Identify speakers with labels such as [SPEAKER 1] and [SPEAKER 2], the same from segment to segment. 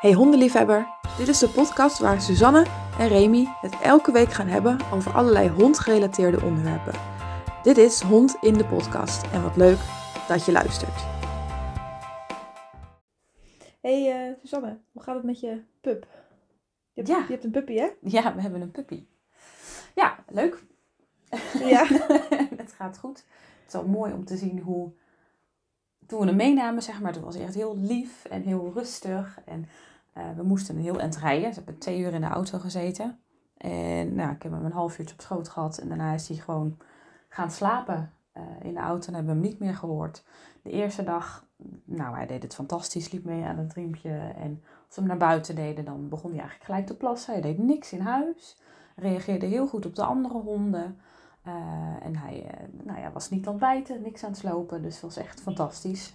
[SPEAKER 1] Hey hondenliefhebber, dit is de podcast waar Suzanne en Remy het elke week gaan hebben over allerlei hondgerelateerde onderwerpen. Dit is Hond in de podcast en wat leuk dat je luistert. Hey uh, Suzanne, hoe gaat het met je pup? Je hebt,
[SPEAKER 2] Ja.
[SPEAKER 1] je hebt een puppy hè?
[SPEAKER 2] Ja, we hebben een puppy. Ja, leuk.
[SPEAKER 1] Ja.
[SPEAKER 2] het gaat goed. Het is wel mooi om te zien hoe... Toen we hem meenamen, zeg maar, toen was hij echt heel lief en heel rustig. En eh, we moesten een heel eind rijden. Ze hebben twee uur in de auto gezeten. En nou, ik heb hem een half uurtje op schoot gehad. En daarna is hij gewoon gaan slapen eh, in de auto. En hebben we hem niet meer gehoord. De eerste dag, nou, hij deed het fantastisch. Liep mee aan het riempje. En als we hem naar buiten deden, dan begon hij eigenlijk gelijk te plassen. Hij deed niks in huis. Reageerde heel goed op de andere honden. Eh, en hij nou ja, was niet aan het bijten, niks aan het slopen. Dus het was echt fantastisch.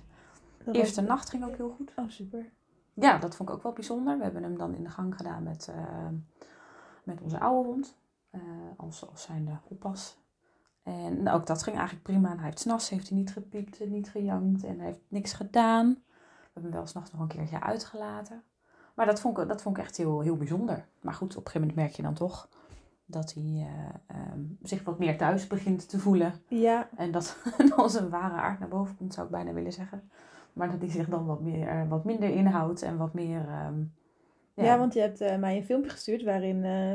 [SPEAKER 2] De eerste nacht ging ook heel goed.
[SPEAKER 1] Oh super.
[SPEAKER 2] Ja, dat vond ik ook wel bijzonder. We hebben hem dan in de gang gedaan met, eh, met onze oude hond. eh, als, als zijnde oppas. En ook dat ging eigenlijk prima. En hij heeft s'nachts heeft hij niet gepiept, niet gejankt en hij heeft niks gedaan. We hebben hem wel s'nachts nog een keertje uitgelaten. Maar dat vond ik, dat vond ik echt heel, heel bijzonder. Maar goed, op een gegeven moment merk je dan toch dat hij eh, ehm, zich wat meer thuis begint te voelen.
[SPEAKER 1] Ja,
[SPEAKER 2] En dat dan zijn ware aard naar boven komt, zou ik bijna willen zeggen. Maar dat hij zich dan wat, meer, eh, wat minder inhoudt en wat meer... ehm,
[SPEAKER 1] ja. want je hebt eh, mij een filmpje gestuurd waarin eh,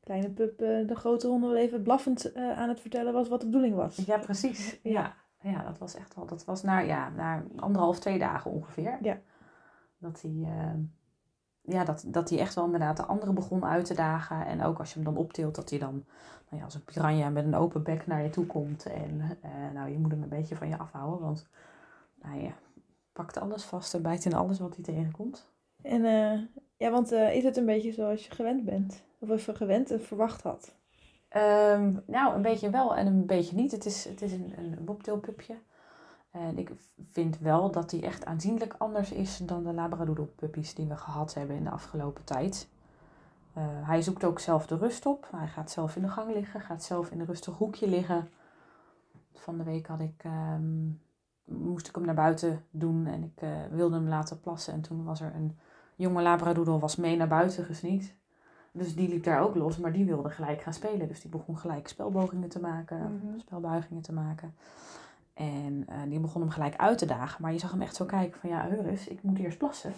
[SPEAKER 1] kleine pup de grote honden wel even blaffend aan het vertellen was wat de bedoeling was.
[SPEAKER 2] Ja, precies. Ja. ja, dat was echt wel... Dat was na, ja, na anderhalf, twee dagen ongeveer.
[SPEAKER 1] Ja.
[SPEAKER 2] Dat hij... ja, dat, dat hij echt wel inderdaad de anderen begon uit te dagen. En ook als je hem dan optilt, dat hij dan nou ja, als een piranha met een open bek naar je toe komt. En eh, nou, je moet hem een beetje van je afhouden, want hij eh, pakt alles vast en bijt in alles wat hij tegenkomt.
[SPEAKER 1] En eh, ja, want eh, is het een beetje zoals je gewend bent? Of even gewend en verwacht had?
[SPEAKER 2] Ehm, nou, een beetje wel en een beetje niet. Het is, het is een, een bobtailpupje. En ik vind wel dat hij echt aanzienlijk anders is dan de labradoodle puppies die we gehad hebben in de afgelopen tijd. Eh, hij zoekt ook zelf de rust op. Hij gaat zelf in de gang liggen, gaat zelf in een rustig hoekje liggen. Van de week had ik, ehm, moest ik hem naar buiten doen en ik eh, wilde hem laten plassen. En toen was er een jonge labradoodle was mee naar buiten gesneakt. Dus die liep daar ook los, maar die wilde gelijk gaan spelen. Dus die begon gelijk spelbogingen te maken,
[SPEAKER 1] Mhm.
[SPEAKER 2] spelbuigingen te maken. En eh, die begon hem gelijk uit te dagen. Maar je zag hem echt zo kijken van, ja, Eurus, ik moet eerst plassen.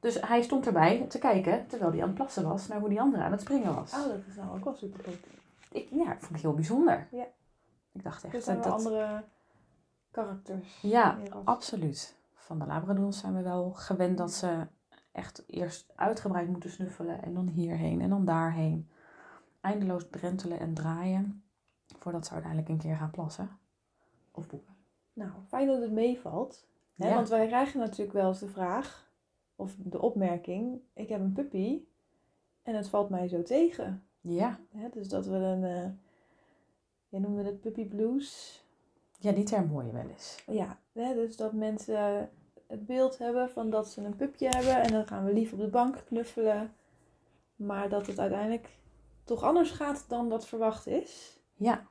[SPEAKER 2] Dus hij stond erbij te kijken, terwijl hij aan het plassen was, naar hoe die andere aan het springen was.
[SPEAKER 1] Oh, dat is nou ook wel super goed.
[SPEAKER 2] Ik, ja, dat vond ik heel bijzonder.
[SPEAKER 1] Ja.
[SPEAKER 2] Ik dacht echt, dat,
[SPEAKER 1] wel
[SPEAKER 2] dat-
[SPEAKER 1] andere karakters.
[SPEAKER 2] Ja, absoluut. Van de labradoodles zijn we wel gewend dat ze echt eerst uitgebreid moeten snuffelen en dan hierheen en dan daarheen. Eindeloos drentelen en draaien voordat ze uiteindelijk een keer gaan plassen. Of boeken.
[SPEAKER 1] Nou, fijn dat het meevalt. Hè?
[SPEAKER 2] Ja.
[SPEAKER 1] Want wij krijgen natuurlijk wel eens de vraag, of de opmerking, ik heb een puppy en het valt mij zo tegen.
[SPEAKER 2] Ja.
[SPEAKER 1] Hè? Dus dat we een, eh jij noemde het puppy blues.
[SPEAKER 2] Ja, die term hoor je wel eens.
[SPEAKER 1] Ja, hè? dus dat mensen het beeld hebben van dat ze een pupje hebben en dan gaan we lief op de bank knuffelen. Maar dat het uiteindelijk toch anders gaat dan dat verwacht is.
[SPEAKER 2] Ja,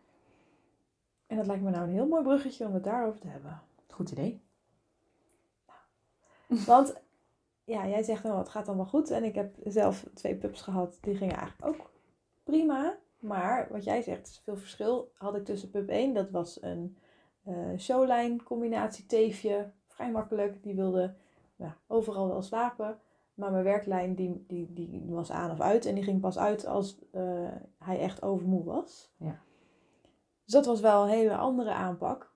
[SPEAKER 1] En dat lijkt me nou een heel mooi bruggetje om het daarover te hebben.
[SPEAKER 2] goed idee.
[SPEAKER 1] Want ja, jij zegt nou, het gaat allemaal goed. En ik heb zelf twee pups gehad. Die gingen eigenlijk ook prima. Maar wat jij zegt, is veel verschil. Had ik tussen pup 1, dat was een eh showline combinatie teefje. Vrij makkelijk. Die wilde ja, overal wel slapen. Maar mijn werklijn die, die, die was aan of uit. En die ging pas uit als eh, hij echt overmoe was.
[SPEAKER 2] Ja.
[SPEAKER 1] Dus dat was wel een hele andere aanpak.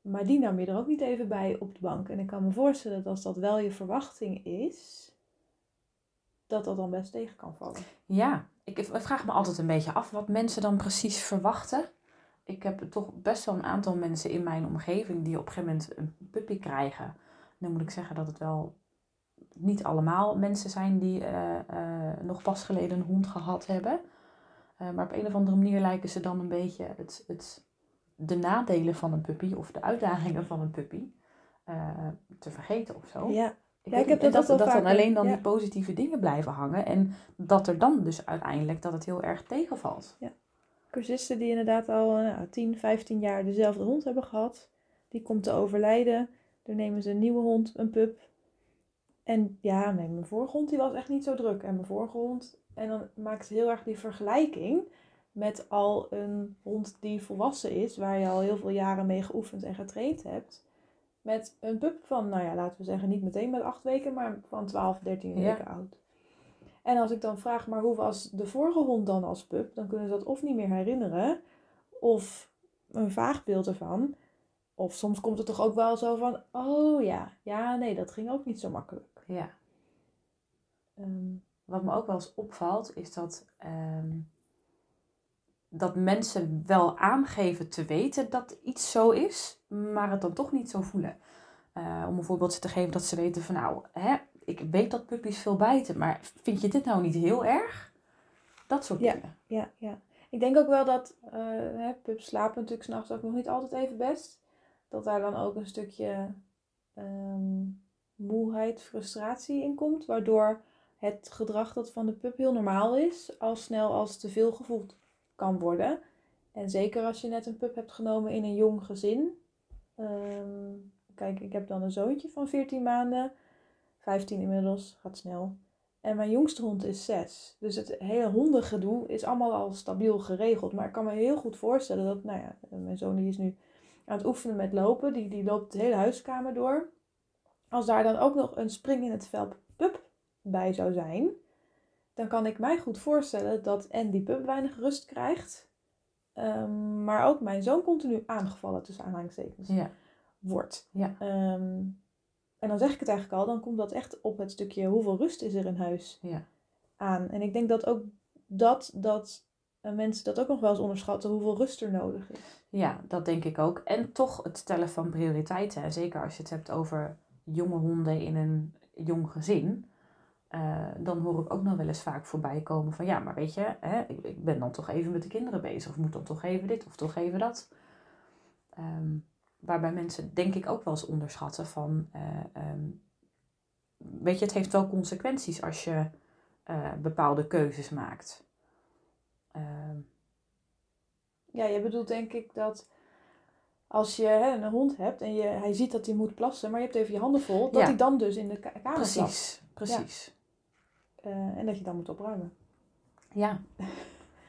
[SPEAKER 1] Maar die nam je er ook niet even bij op de bank. En ik kan me voorstellen dat als dat wel je verwachting is, dat dat dan best tegen kan vallen.
[SPEAKER 2] Ja, ik vraag me altijd een beetje af wat mensen dan precies verwachten. Ik heb toch best wel een aantal mensen in mijn omgeving die op een gegeven moment een puppy krijgen. Dan moet ik zeggen dat het wel niet allemaal mensen zijn die eh, eh, nog pas geleden een hond gehad hebben. Eh, maar op een of andere manier lijken ze dan een beetje het, het, de nadelen van een puppy of de uitdagingen van een puppy te vergeten of zo.
[SPEAKER 1] Ja,
[SPEAKER 2] Ik
[SPEAKER 1] Ja, ik heb dat
[SPEAKER 2] dat,
[SPEAKER 1] wel
[SPEAKER 2] dat dan alleen dan
[SPEAKER 1] ja.
[SPEAKER 2] die positieve dingen blijven hangen. En dat er dan dus uiteindelijk dat het heel erg tegenvalt.
[SPEAKER 1] Cursisten die inderdaad al eh, nou, 10, 15 jaar dezelfde hond hebben gehad, die komt te overlijden. Dan nemen ze een nieuwe hond, een pup. En ja, nee, mijn vorige hond die was echt niet zo druk. En mijn vorige hond, en dan maakt ze heel erg die vergelijking met al een hond die volwassen is, waar je al heel veel jaren mee geoefend en getraind hebt. Met een pup van, nou ja, laten we zeggen, niet meteen met acht weken, maar van 12, 13
[SPEAKER 2] Ja.
[SPEAKER 1] weken oud. En als ik dan vraag, maar hoe was de vorige hond dan als pup? Dan kunnen ze dat of niet meer herinneren, of een vaag beeld ervan. Of soms komt het toch ook wel zo van, oh ja, ja, nee, dat ging ook niet zo makkelijk.
[SPEAKER 2] Ja.
[SPEAKER 1] Ehm,
[SPEAKER 2] Wat me ook wel eens opvalt, is dat, ehm, dat mensen wel aangeven te weten dat iets zo is, maar het dan toch niet zo voelen. Eh, om een voorbeeldje te geven dat ze weten van nou, hè, ik weet dat puppies veel bijten, maar vind je dit nou niet heel erg? Dat soort
[SPEAKER 1] Ja.
[SPEAKER 2] dingen.
[SPEAKER 1] ja, ja. Ik denk ook wel dat eh hè, pups slapen natuurlijk s'nachts ook nog niet altijd even best. Dat daar dan ook een stukje ehm, moeheid, frustratie in komt. Waardoor het gedrag dat van de pup heel normaal is, al snel als te veel gevoeld kan worden. En zeker als je net een pup hebt genomen in een jong gezin. Ehm, kijk, ik heb dan een zoontje van 14 maanden. 15 inmiddels, gaat snel. En mijn jongste hond is 6. Dus het hele hondengedoe is allemaal al stabiel geregeld. Maar ik kan me heel goed voorstellen dat, nou ja, mijn zoon die is nu aan het oefenen met lopen. Die, die loopt de hele huiskamer door. Als daar dan ook nog een spring in het vel pup bij zou zijn, dan kan ik mij goed voorstellen dat en die pup weinig rust krijgt, ehm, maar ook mijn zoon continu aangevallen tussen aanhalingstekens
[SPEAKER 2] Ja.
[SPEAKER 1] wordt.
[SPEAKER 2] Ja.
[SPEAKER 1] Ehm, en dan zeg ik het eigenlijk al, dan komt dat echt op het stukje hoeveel rust is er in huis
[SPEAKER 2] Ja.
[SPEAKER 1] aan. En ik denk dat ook dat, dat mensen dat ook nog wel eens onderschatten, hoeveel rust er nodig is.
[SPEAKER 2] Ja, dat denk ik ook. En toch het stellen van prioriteiten. En zeker als je het hebt over jonge honden in een jong gezin. eh, dan hoor ik ook nog wel eens vaak voorbij komen van ja, maar weet je, hè, ik, ik ben dan toch even met de kinderen bezig. Of moet dan toch even dit of toch even dat. Ehm, waarbij mensen denk ik ook wel eens onderschatten van, eh, ehm, weet je, het heeft wel consequenties als je eh, bepaalde keuzes maakt. Ehm,
[SPEAKER 1] Ja, je bedoelt denk ik dat als je hè, een hond hebt en je, hij ziet dat hij moet plassen, maar je hebt even je handen vol, dat
[SPEAKER 2] Ja.
[SPEAKER 1] hij dan dus in de ka- kamer plast.
[SPEAKER 2] precies, precies.
[SPEAKER 1] Eh, en dat je dan moet opruimen.
[SPEAKER 2] Ja.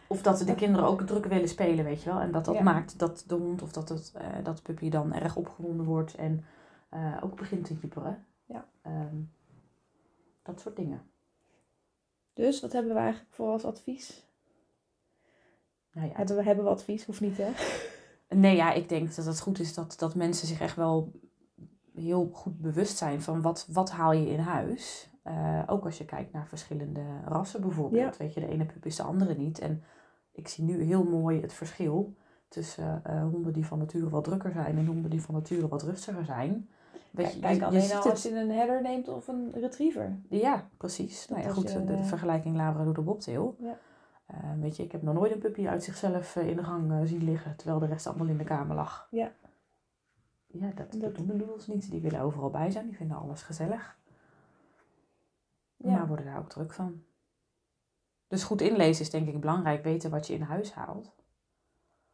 [SPEAKER 2] Of dat de kinderen ook druk willen spelen, weet je wel. En dat dat
[SPEAKER 1] Ja.
[SPEAKER 2] maakt dat de hond of dat, het, eh, dat de puppy dan erg opgewonden wordt en eh, ook begint te jipperen.
[SPEAKER 1] Ja.
[SPEAKER 2] Ehm, dat soort dingen.
[SPEAKER 1] Dus wat hebben we eigenlijk voor als advies?
[SPEAKER 2] Nou ja,
[SPEAKER 1] Hebben we, hebben we advies? Hoeft niet hè?
[SPEAKER 2] Nee, ja, ik denk dat het goed is dat, dat mensen zich echt wel heel goed bewust zijn van wat, wat haal je in huis. Eh, ook als je kijkt naar verschillende rassen bijvoorbeeld. Weet je, de ene pup is de andere niet. En ik zie nu heel mooi het verschil tussen eh, honden die van nature wat drukker zijn en honden die van nature wat rustiger zijn. Weet je,
[SPEAKER 1] kijk
[SPEAKER 2] je- je
[SPEAKER 1] alleen
[SPEAKER 2] ziet
[SPEAKER 1] al
[SPEAKER 2] het-
[SPEAKER 1] als je een herder neemt of een retriever.
[SPEAKER 2] Ja, precies. Nou ja, goed,
[SPEAKER 1] je,
[SPEAKER 2] de, de
[SPEAKER 1] eh,
[SPEAKER 2] vergelijking Labrador Bobtail.
[SPEAKER 1] Ja.
[SPEAKER 2] Eh, weet je, ik heb nog nooit een puppy uit zichzelf in de gang zien liggen, terwijl de rest allemaal in de kamer lag.
[SPEAKER 1] Ja.
[SPEAKER 2] Ja, dat,
[SPEAKER 1] Dat-
[SPEAKER 2] dat doen de niet. Die willen overal bij zijn, die vinden alles gezellig.
[SPEAKER 1] Ja.
[SPEAKER 2] Maar worden daar ook druk van. Dus goed inlezen is denk ik belangrijk, weten wat je in huis haalt.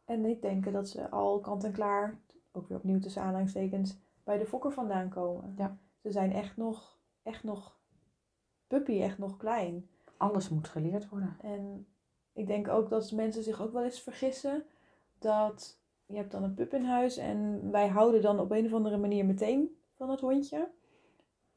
[SPEAKER 1] En niet denken dat ze al kant en klaar, ook weer opnieuw tussen aanhalingstekens, bij de fokker vandaan komen.
[SPEAKER 2] Ja.
[SPEAKER 1] Ze zijn echt nog, echt nog puppy, echt nog klein.
[SPEAKER 2] Alles moet geleerd worden.
[SPEAKER 1] En ik denk ook dat mensen zich ook wel eens vergissen dat je hebt dan een pup in huis en wij houden dan op een of andere manier meteen van het hondje.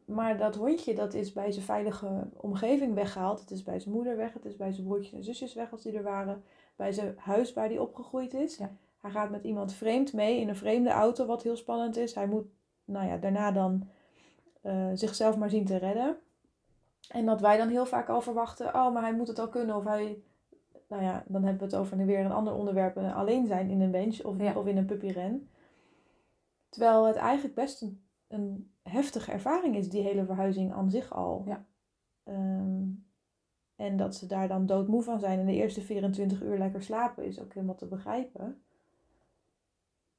[SPEAKER 1] Maar dat hondje dat is bij zijn veilige omgeving weggehaald. Het is bij zijn moeder weg, het is bij zijn broertjes en zusjes weg als die er waren. Bij zijn huis waar hij opgegroeid is.
[SPEAKER 2] Ja.
[SPEAKER 1] Hij gaat met iemand vreemd mee in een vreemde auto, wat heel spannend is. Hij moet nou ja, daarna dan eh, zichzelf maar zien te redden. En dat wij dan heel vaak al verwachten, oh, maar hij moet het al kunnen. Of hij, nou ja, dan hebben we het over weer een ander onderwerp. Alleen zijn in een bench of,
[SPEAKER 2] Ja.
[SPEAKER 1] of in een puppyren. Terwijl het eigenlijk best een, een heftige ervaring is, die hele verhuizing aan zich al.
[SPEAKER 2] Ja.
[SPEAKER 1] Ehm, en dat ze daar dan doodmoe van zijn en de eerste 24 uur lekker slapen is ook helemaal te begrijpen.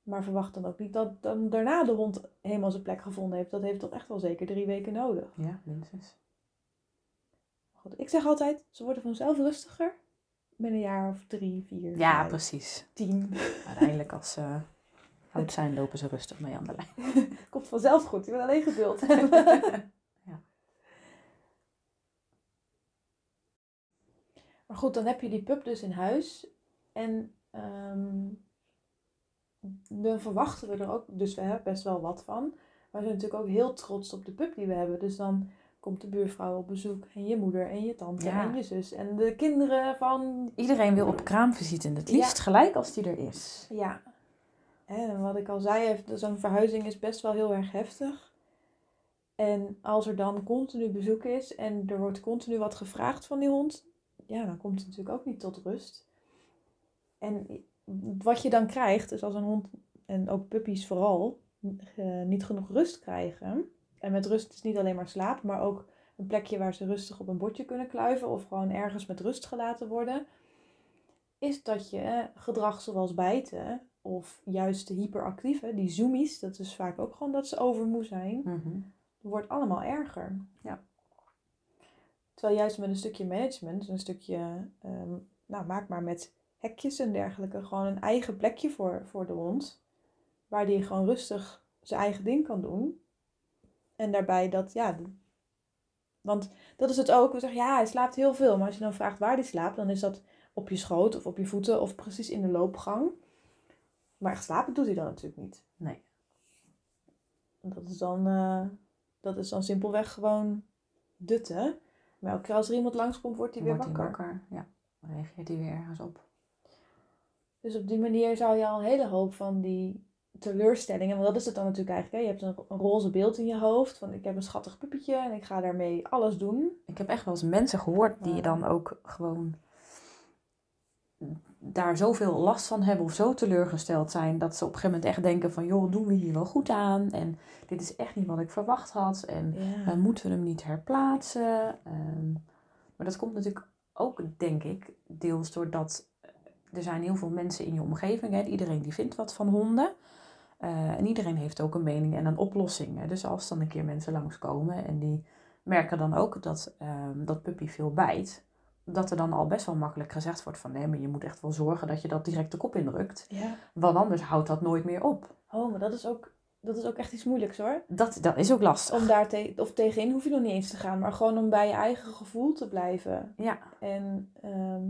[SPEAKER 1] Maar verwacht dan ook niet dat dan daarna de hond helemaal zijn plek gevonden heeft. Dat heeft toch echt wel zeker drie weken nodig.
[SPEAKER 2] Ja, minstens.
[SPEAKER 1] Goed, ik zeg altijd, ze worden vanzelf rustiger. Met een jaar of drie, vier,
[SPEAKER 2] Ja,
[SPEAKER 1] vijf,
[SPEAKER 2] precies.
[SPEAKER 1] tien.
[SPEAKER 2] Uiteindelijk als ze Oud zijn lopen ze rustig mee aan de lijn.
[SPEAKER 1] Komt vanzelf goed, je moet alleen geduld hebben.
[SPEAKER 2] ja.
[SPEAKER 1] Maar goed, dan heb je die pup dus in huis. En um, dan verwachten we er ook, dus we hebben best wel wat van. Maar we zijn natuurlijk ook heel trots op de pup die we hebben. Dus dan komt de buurvrouw op bezoek. En je moeder en je tante en je zus. En de kinderen van...
[SPEAKER 2] Iedereen wil op kraamvisite en het liefst gelijk als die er is.
[SPEAKER 1] Ja, en wat ik al zei, zo'n verhuizing is best wel heel erg heftig. En als er dan continu bezoek is en er wordt continu wat gevraagd van die hond, ja, dan komt het natuurlijk ook niet tot rust. En wat je dan krijgt, is als een hond, en ook puppies vooral, eh, niet genoeg rust krijgen. En met rust is niet alleen maar slapen, maar ook een plekje waar ze rustig op een bordje kunnen kluiven of gewoon ergens met rust gelaten worden. Is dat je gedrag zoals bijten of juist de hyperactieve, die zoomies, dat is vaak ook gewoon dat ze overmoe zijn,
[SPEAKER 2] Mhm.
[SPEAKER 1] wordt allemaal erger.
[SPEAKER 2] Ja.
[SPEAKER 1] Terwijl juist met een stukje management, een stukje, ehm, nou maak maar met hekjes en dergelijke, gewoon een eigen plekje voor, voor de hond. Waar die gewoon rustig zijn eigen ding kan doen. En daarbij dat, ja, want dat is het ook. We zeggen, ja, hij slaapt heel veel. Maar als je dan vraagt waar hij slaapt, dan is dat op je schoot of op je voeten of precies in de loopgang. Maar echt slapen doet hij dan natuurlijk niet.
[SPEAKER 2] Nee.
[SPEAKER 1] Dat is dan, eh, dat is dan simpelweg gewoon dutten. Maar elke keer als er iemand langskomt, wordt hij weer
[SPEAKER 2] Wordt
[SPEAKER 1] wakker.
[SPEAKER 2] wakker. Ja. Dan reageert hij weer ergens op.
[SPEAKER 1] Dus op die manier zou je al een hele hoop van die teleurstellingen, want dat is het dan natuurlijk eigenlijk. Hè? Je hebt een, een roze beeld in je hoofd van ik heb een schattig puppetje en ik ga daarmee alles doen.
[SPEAKER 2] Ik heb echt wel eens mensen gehoord die
[SPEAKER 1] Ja.
[SPEAKER 2] dan ook gewoon daar zoveel last van hebben of zo teleurgesteld zijn dat ze op een gegeven moment echt denken van joh, doen we hier wel goed aan en dit is echt niet wat ik verwacht had en
[SPEAKER 1] Ja.
[SPEAKER 2] moeten we hem niet herplaatsen. Ehm, maar dat komt natuurlijk ook, denk ik, deels doordat er zijn heel veel mensen in je omgeving. Hè? Iedereen die vindt wat van honden. Eh, en iedereen heeft ook een mening en een oplossing. Hè? Dus als dan een keer mensen langskomen en die merken dan ook dat ehm, dat puppy veel bijt. Dat er dan al best wel makkelijk gezegd wordt van nee, maar je moet echt wel zorgen dat je dat direct de kop indrukt.
[SPEAKER 1] ja.
[SPEAKER 2] Want anders houdt dat nooit meer op.
[SPEAKER 1] Oh, maar dat is ook, dat is ook echt iets moeilijks hoor.
[SPEAKER 2] Dat, dat is ook lastig.
[SPEAKER 1] Om daar te, of tegenin hoef je nog niet eens te gaan, maar gewoon om bij je eigen gevoel te blijven.
[SPEAKER 2] Ja,
[SPEAKER 1] En ehm,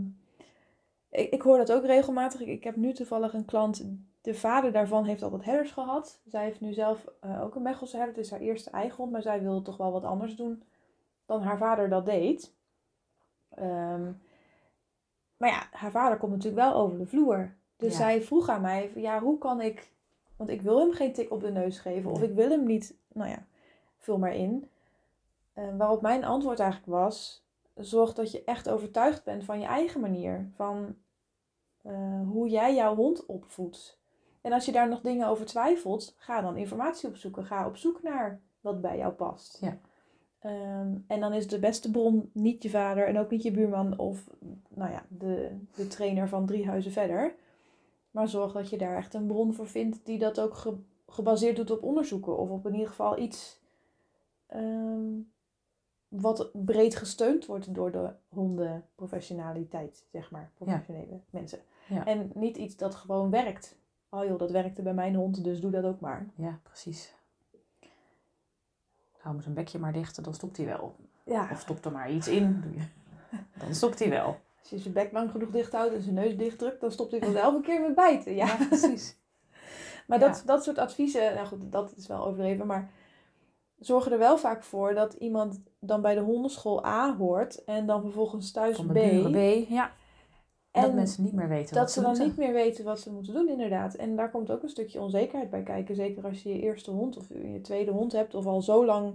[SPEAKER 1] ik, ik hoor dat ook regelmatig. Ik, ik heb nu toevallig een klant, de vader daarvan heeft altijd herders gehad. Zij heeft nu zelf eh, ook een Mechelse herder. Het is haar eerste eigen hond, maar zij wil toch wel wat anders doen dan haar vader dat deed. Ehm, maar ja, haar vader komt natuurlijk wel over de vloer. Dus
[SPEAKER 2] Ja.
[SPEAKER 1] zij vroeg aan mij, ja, hoe kan ik... Want ik wil hem geen tik op de neus geven. Of ik wil hem niet, nou ja, vul maar in. Eh, waarop mijn antwoord eigenlijk was... Zorg dat je echt overtuigd bent van je eigen manier. Van eh, hoe jij jouw hond opvoedt. En als je daar nog dingen over twijfelt, ga dan informatie opzoeken. Ga op zoek naar wat bij jou past.
[SPEAKER 2] Ja.
[SPEAKER 1] Ehm, en dan is de beste bron niet je vader en ook niet je buurman of nou ja, de, de trainer van drie huizen verder. Maar zorg dat je daar echt een bron voor vindt die dat ook ge- gebaseerd doet op onderzoeken. Of op in ieder geval iets ehm, wat breed gesteund wordt door de hondenprofessionaliteit, zeg maar. Professionele mensen.
[SPEAKER 2] Ja.
[SPEAKER 1] En niet iets dat gewoon werkt. Oh joh, dat werkte bij mijn hond, dus doe dat ook maar.
[SPEAKER 2] ja, precies. Hou hem zijn bekje maar dicht, dan stopt hij wel.
[SPEAKER 1] Ja,
[SPEAKER 2] Of stop er maar iets in. Dan stopt hij wel.
[SPEAKER 1] als je zijn bek lang genoeg dicht houdt en zijn neus dicht drukt, dan stopt hij vanzelf een keer met bijten. Ja,
[SPEAKER 2] precies.
[SPEAKER 1] Maar
[SPEAKER 2] Ja.
[SPEAKER 1] dat, dat soort adviezen, nou goed, dat is wel overdreven, maar zorgen er wel vaak voor dat iemand dan bij de hondenschool A hoort en dan vervolgens thuis B.
[SPEAKER 2] B. Ja. En dat
[SPEAKER 1] En
[SPEAKER 2] mensen niet meer weten
[SPEAKER 1] dat
[SPEAKER 2] wat
[SPEAKER 1] ze
[SPEAKER 2] ze
[SPEAKER 1] dan
[SPEAKER 2] moeten.
[SPEAKER 1] niet meer weten wat ze moeten doen, inderdaad. En daar komt ook een stukje onzekerheid bij kijken. Zeker als je je eerste hond of je tweede hond hebt, of al zo lang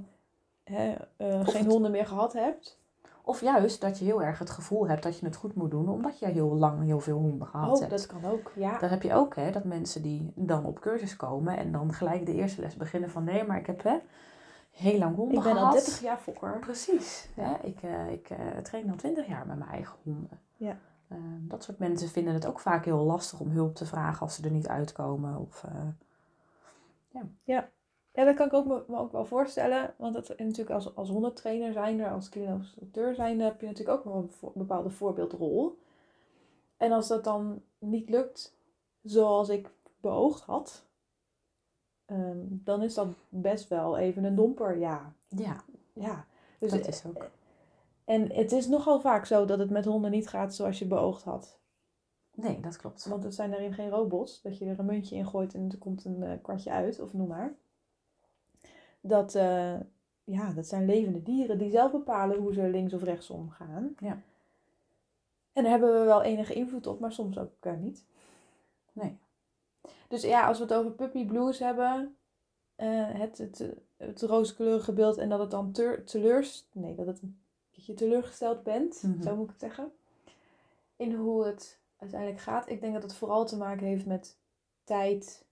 [SPEAKER 1] hè, eh, geen honden meer gehad hebt.
[SPEAKER 2] Of juist dat je heel erg het gevoel hebt dat je het goed moet doen, omdat je heel lang heel veel honden gehad
[SPEAKER 1] Oh,
[SPEAKER 2] hebt.
[SPEAKER 1] dat kan ook, ja.
[SPEAKER 2] Dan heb je ook hè, dat mensen die dan op cursus komen en dan gelijk de eerste les beginnen van nee, maar ik heb hè, heel lang honden
[SPEAKER 1] Ik ben
[SPEAKER 2] gehad.
[SPEAKER 1] al 30 jaar fokker.
[SPEAKER 2] Precies. Hè? Ik, eh, ik eh, train al 20 jaar met mijn eigen honden.
[SPEAKER 1] Ja.
[SPEAKER 2] Eh, dat soort mensen vinden het ook vaak heel lastig om hulp te vragen als ze er niet uitkomen. Of, eh,
[SPEAKER 1] Ja, dat kan ik ook me, me ook wel voorstellen. Want het, en natuurlijk als, als hondentrainer zijnde, als instructeur zijnde, heb je natuurlijk ook wel een bepaalde voorbeeldrol. En als dat dan niet lukt zoals ik beoogd had, ehm, dan is dat best wel even een domper. Ja,
[SPEAKER 2] ja,
[SPEAKER 1] ja. Dus
[SPEAKER 2] dat is ook.
[SPEAKER 1] En het is nogal vaak zo dat het met honden niet gaat zoals je beoogd had.
[SPEAKER 2] Nee, dat klopt.
[SPEAKER 1] Want het zijn daarin geen robots. Dat je er een muntje in gooit en er komt een eh, kwartje uit, of noem maar. Dat, eh, ja, dat zijn levende dieren die zelf bepalen hoe ze links of rechts omgaan.
[SPEAKER 2] Ja.
[SPEAKER 1] En daar hebben we wel enige invloed op, maar soms ook eh, niet.
[SPEAKER 2] Nee.
[SPEAKER 1] Dus ja, als we het over puppy blues hebben, eh, het, het, het rooskleurige beeld en dat het dan teleurst... Nee, dat, het, je teleurgesteld bent,
[SPEAKER 2] Mhm.
[SPEAKER 1] zo moet ik het zeggen. In hoe het uiteindelijk gaat. Ik denk dat het vooral te maken heeft met tijd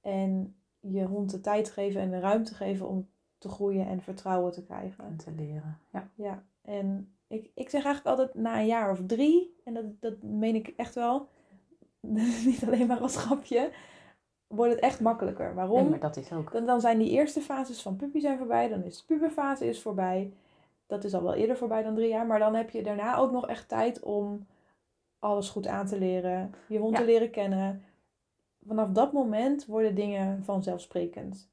[SPEAKER 1] en je hond de tijd geven en de ruimte geven om te groeien en vertrouwen te krijgen.
[SPEAKER 2] En te leren. Ja.
[SPEAKER 1] Ja, en ik, ik zeg eigenlijk altijd na een jaar of drie, en dat, dat meen ik echt wel, niet alleen maar als grapje, wordt het echt makkelijker. Waarom?
[SPEAKER 2] Nee, maar dat is ook.
[SPEAKER 1] Dan, dan zijn die eerste fases van puppy zijn voorbij, dan is de puberfase is voorbij. Dat is al wel eerder voorbij dan drie jaar, maar dan heb je daarna ook nog echt tijd om alles goed aan te leren, je hond te leren kennen. Vanaf dat moment worden dingen vanzelfsprekend.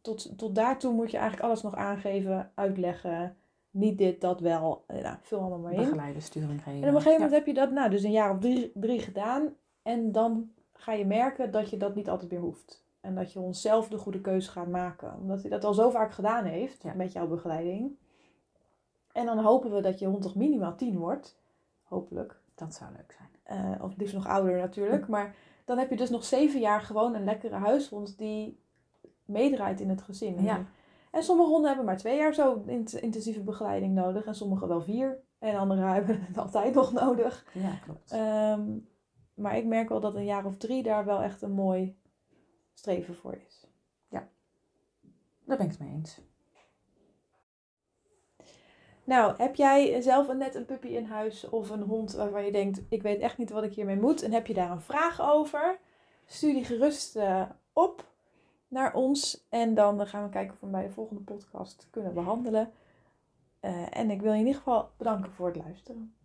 [SPEAKER 1] Tot, tot daartoe moet je eigenlijk alles nog aangeven, uitleggen. Niet dit, dat wel. Eh, Nou, vul allemaal maar in.
[SPEAKER 2] Begeleiden, sturing geven.
[SPEAKER 1] En op een gegeven moment heb je dat nou, dus een jaar of drie, drie gedaan. En dan ga je merken dat je dat niet altijd meer hoeft. En dat je onszelf de goede keuze gaat maken. Omdat hij dat al zo vaak gedaan heeft
[SPEAKER 2] Ja.
[SPEAKER 1] met jouw begeleiding. En dan hopen we dat je hond toch minimaal tien wordt. Hopelijk.
[SPEAKER 2] Ja, dat zou leuk zijn.
[SPEAKER 1] Eh, of liefst nog ouder natuurlijk. Maar dan heb je dus nog zeven jaar gewoon een lekkere huishond die meedraait in het gezin.
[SPEAKER 2] Ja.
[SPEAKER 1] En sommige honden hebben maar twee jaar zo int- intensieve begeleiding nodig. En sommige wel vier. En andere hebben het altijd nog nodig.
[SPEAKER 2] Ja, klopt.
[SPEAKER 1] Ehm, maar ik merk wel dat een jaar of drie daar wel echt een mooi streven voor is.
[SPEAKER 2] Daar ben ik het mee eens.
[SPEAKER 1] Nou, heb jij zelf net een puppy in huis of een hond waarvan je denkt, ik weet echt niet wat ik hiermee moet. En heb je daar een vraag over? Stuur die gerust eh, op naar ons. En dan gaan we kijken of we hem bij de volgende podcast kunnen behandelen. Eh, en ik wil je in ieder geval bedanken voor het luisteren.